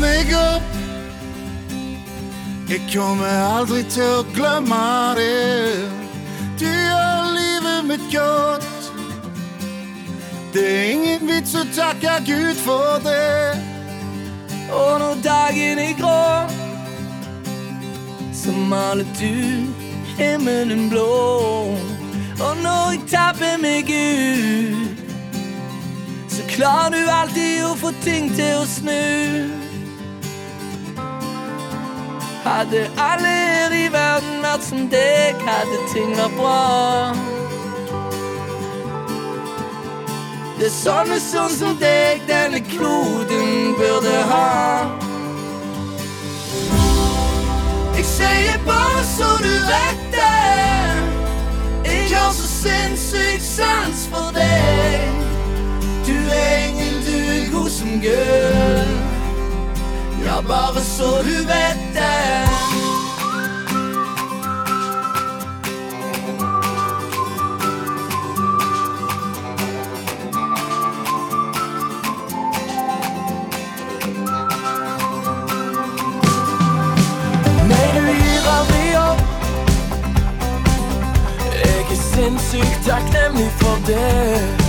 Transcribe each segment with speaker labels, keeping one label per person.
Speaker 1: meg opp. Jeg kommer aldri til å glemme det. Du gjør livet mitt godt. Det er ingen vits å takke Gud for det.
Speaker 2: Og når dagen er grå, så maler du himmelen blå. Og når jeg tapper meg ut, så klarer du alltid å få ting til å snu. Hadde alle her i verden vært som deg, hadde ting vært bra. Det er sånne sånn som deg denne kloden burde ha. Jeg sier bare så du vet det. Jeg har så sinnssykt sans for deg. Du er engel, du er god som gull. Ja, bare så du vet det. sinnssykt takknemlig for det.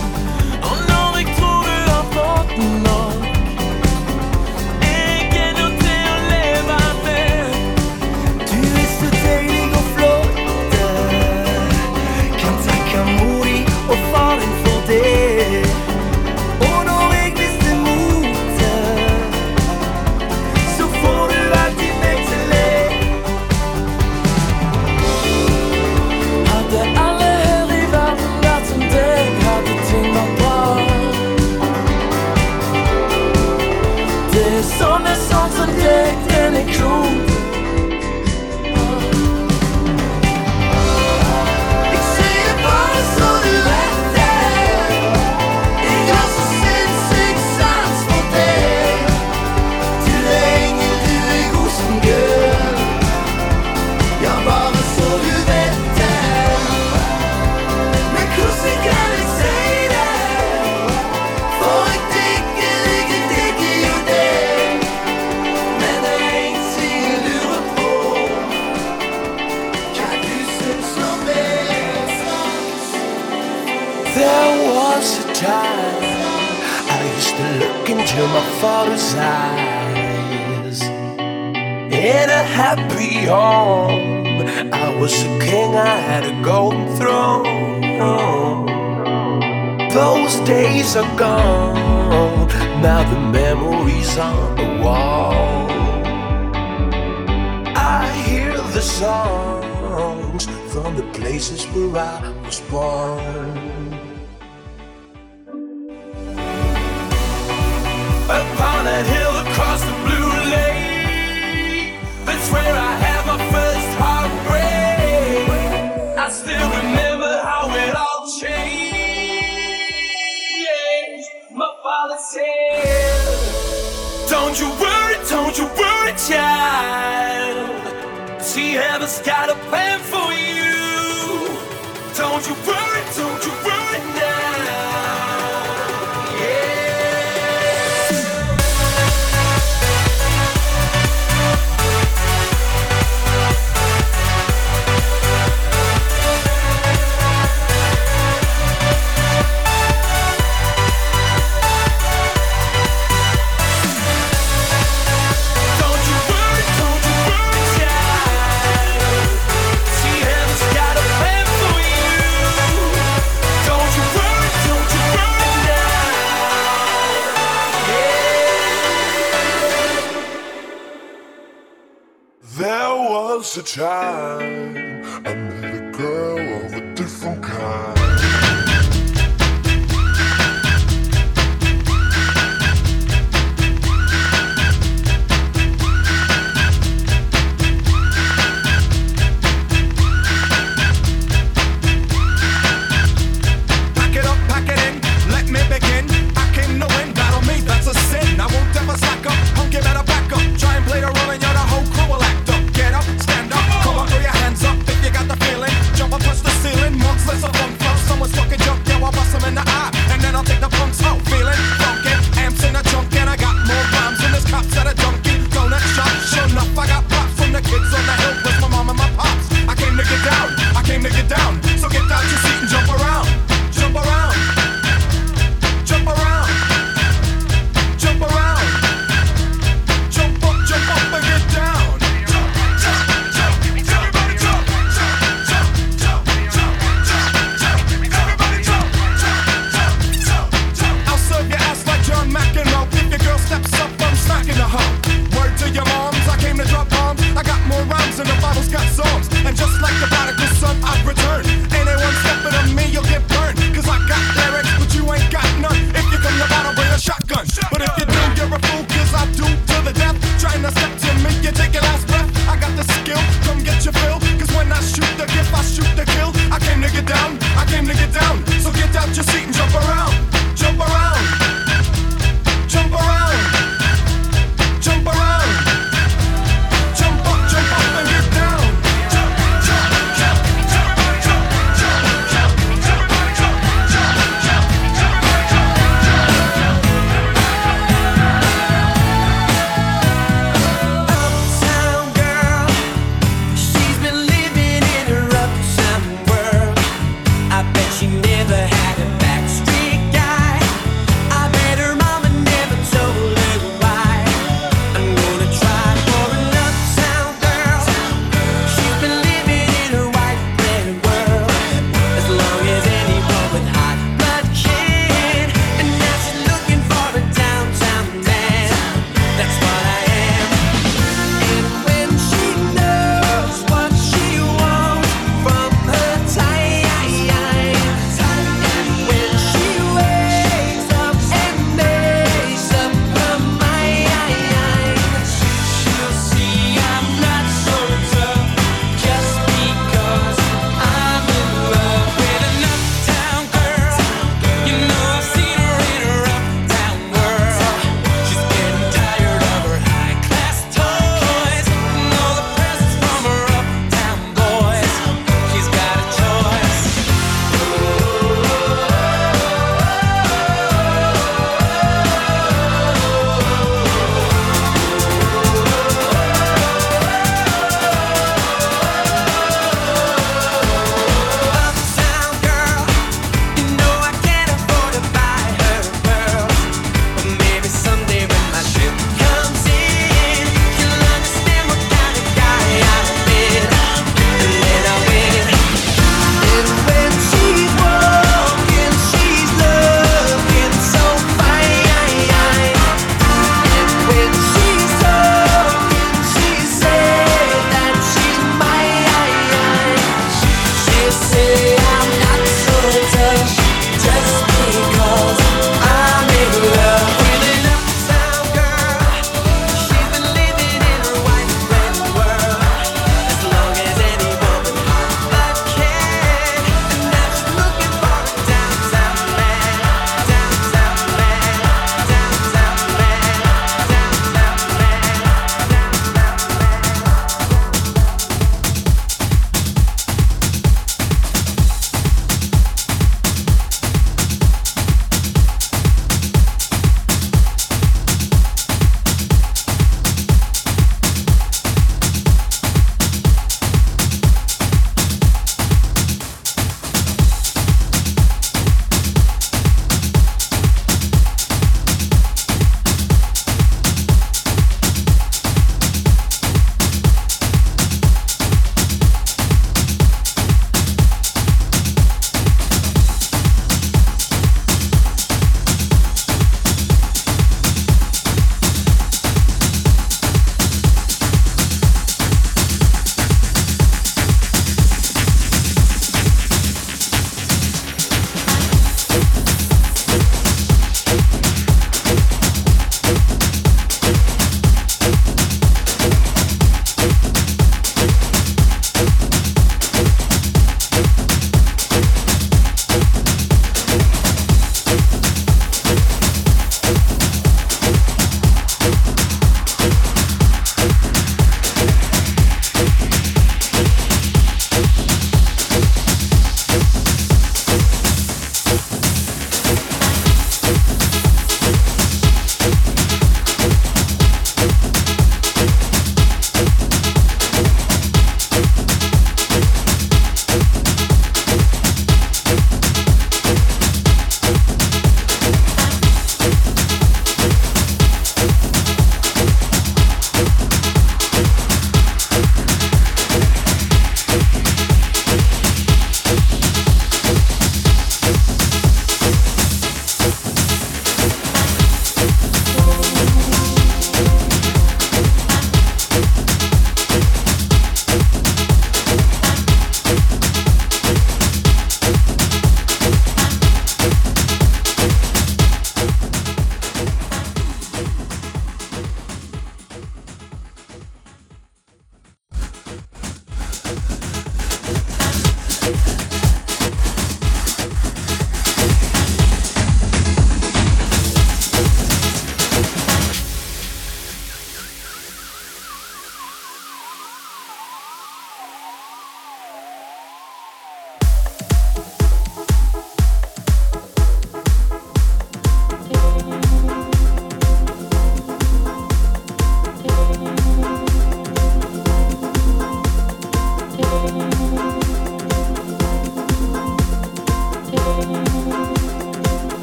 Speaker 3: was a time I used to look into my father's eyes. In a happy home, I was a king, I had a
Speaker 4: golden throne. Those days are gone, now the memories on the wall. I hear the songs from the places where I was born. across the blue lake. That's where
Speaker 5: I had my first heartbreak. I still remember how it all changed. My father said, Don't you worry, don't you worry, child.
Speaker 4: See,
Speaker 6: heaven's got a
Speaker 5: plan for you. Don't you worry. the time.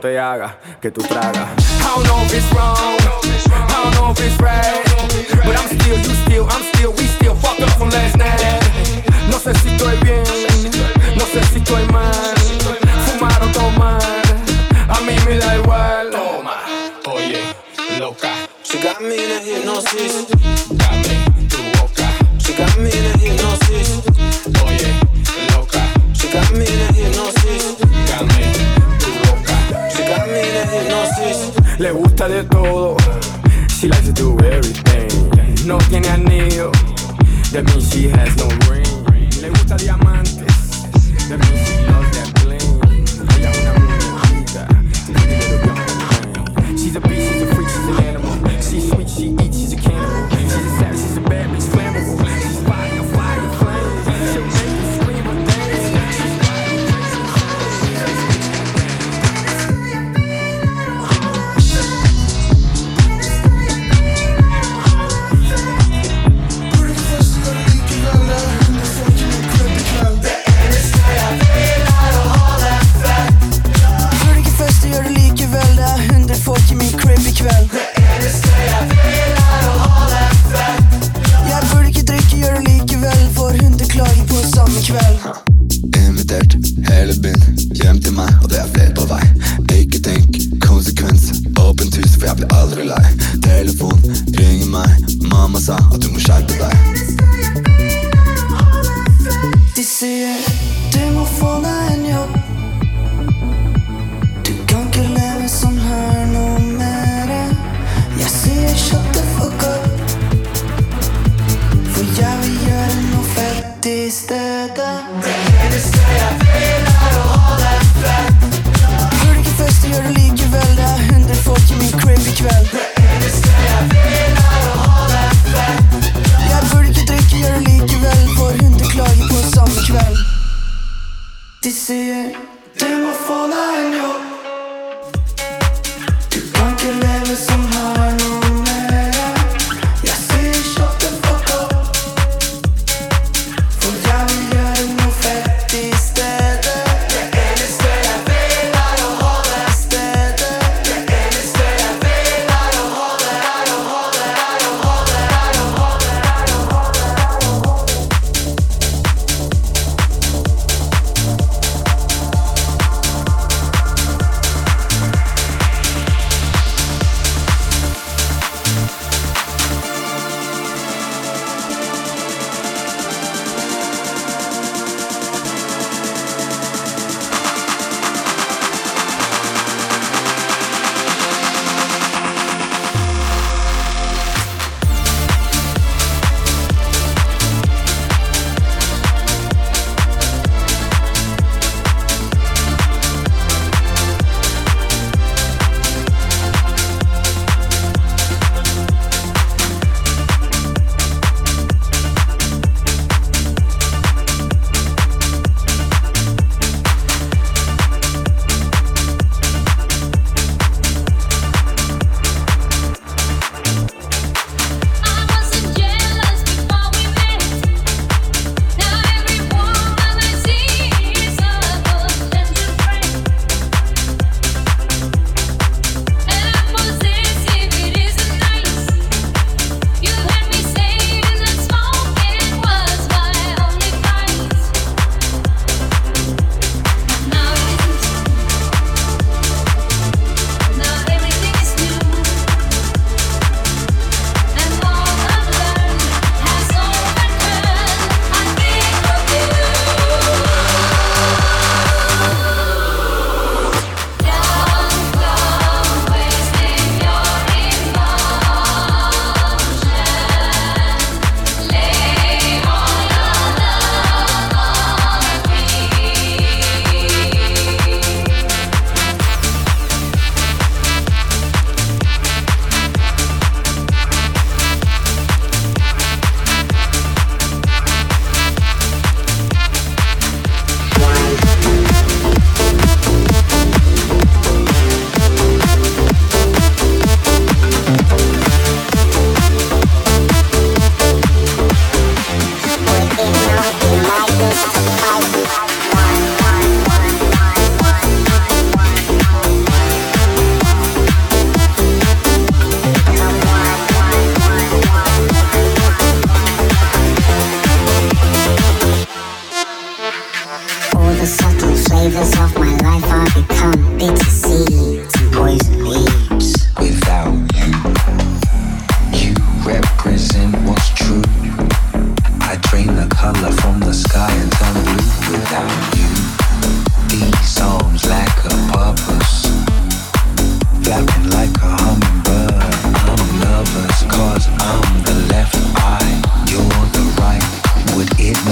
Speaker 5: te haga, que tú tragas. I don't know if it's wrong.
Speaker 7: Sa,
Speaker 8: o tym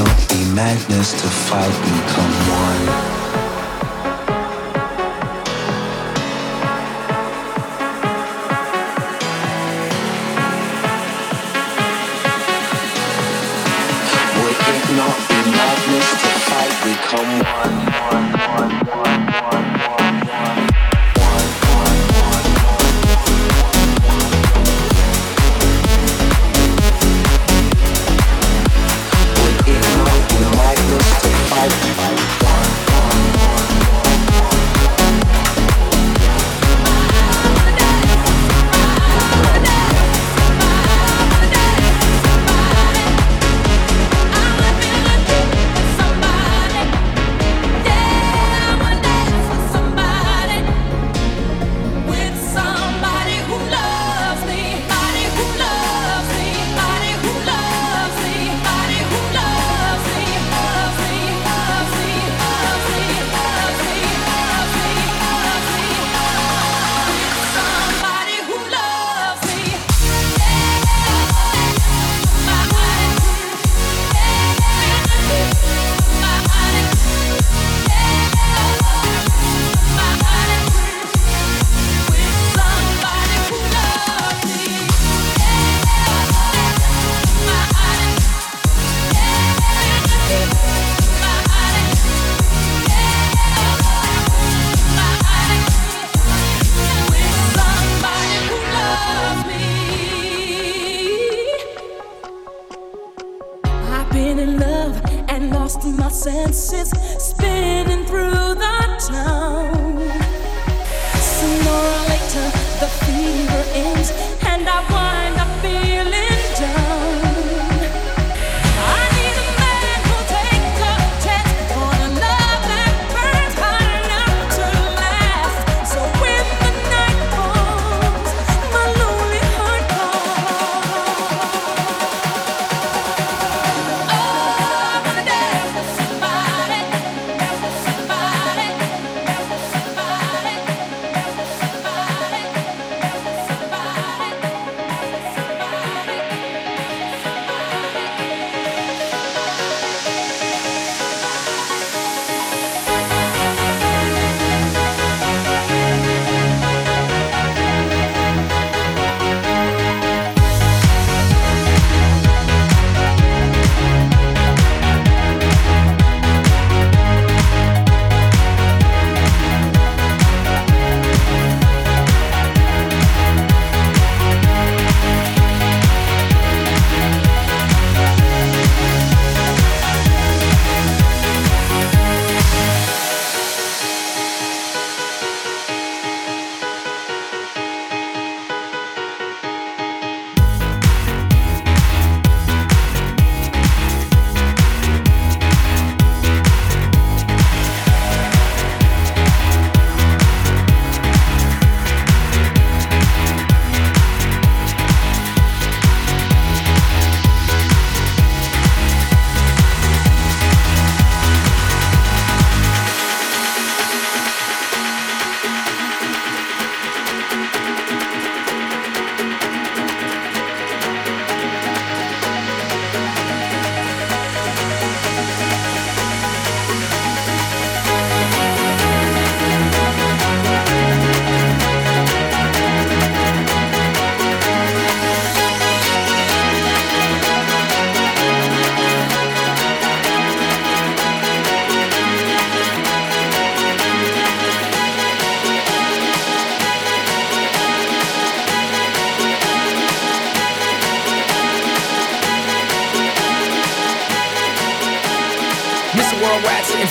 Speaker 8: not the madness to fight become one. not madness to fight become one?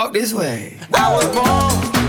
Speaker 5: Walk this way.
Speaker 9: I was born.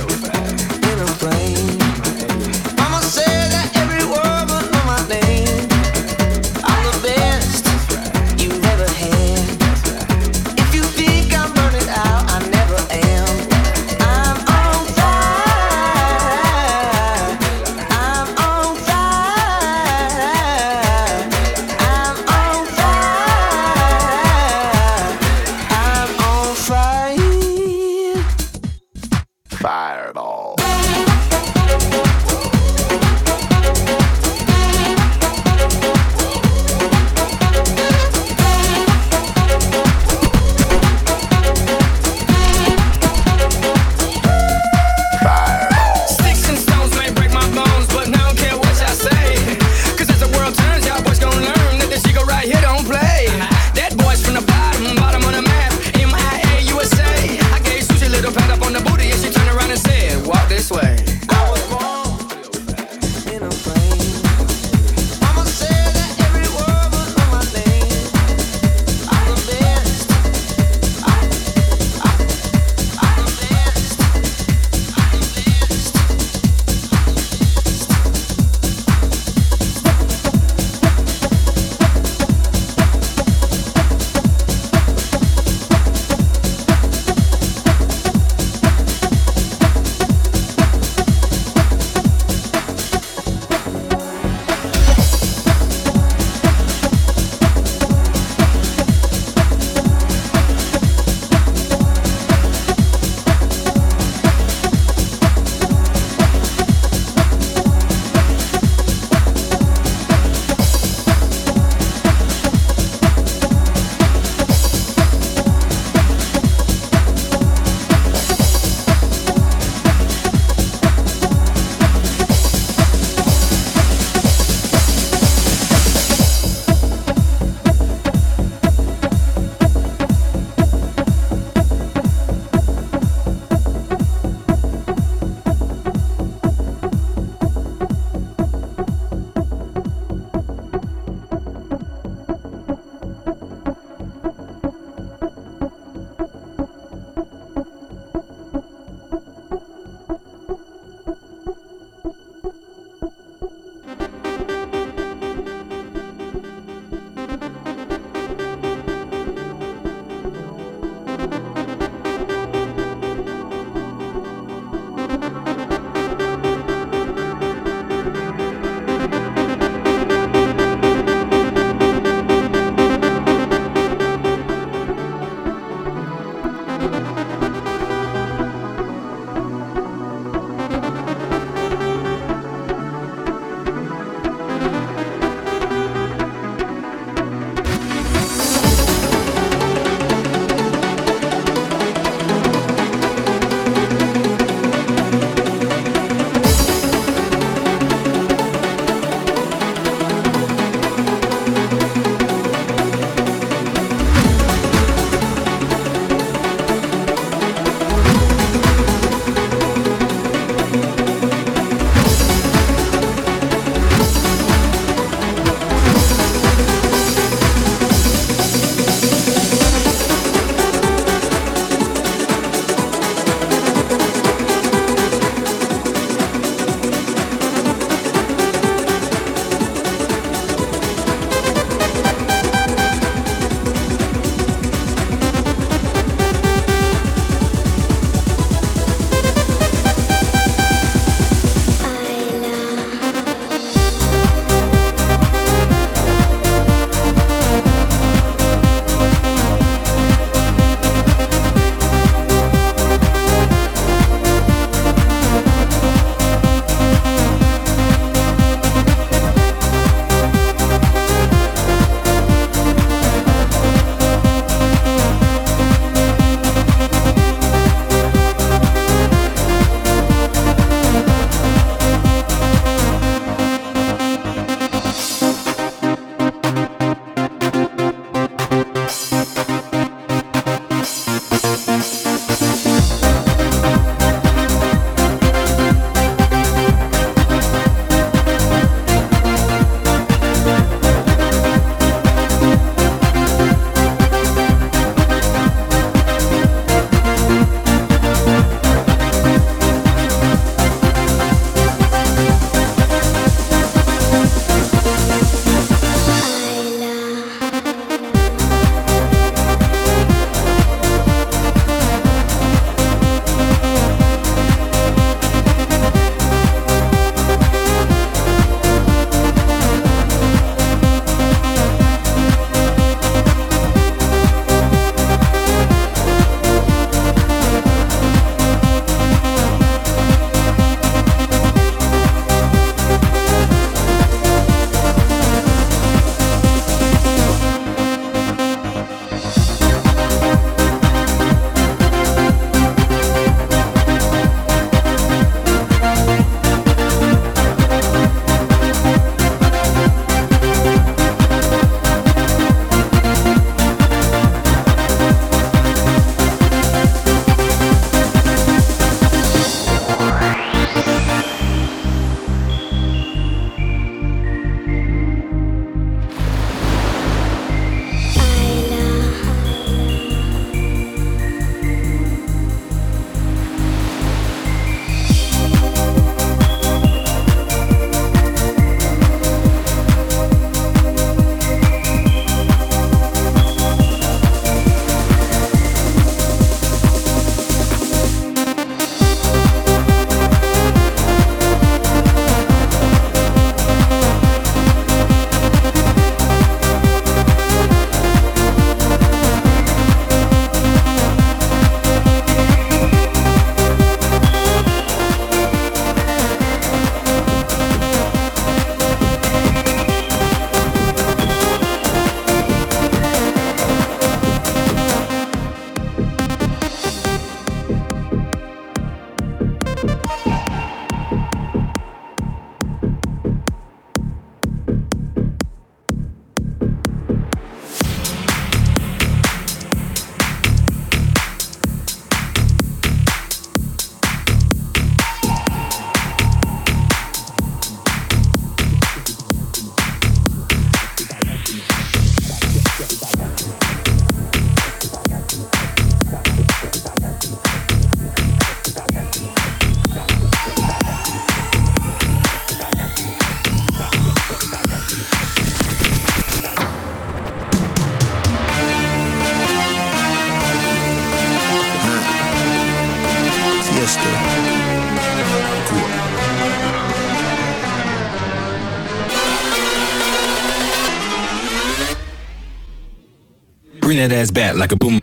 Speaker 9: that
Speaker 10: ass back like a boom.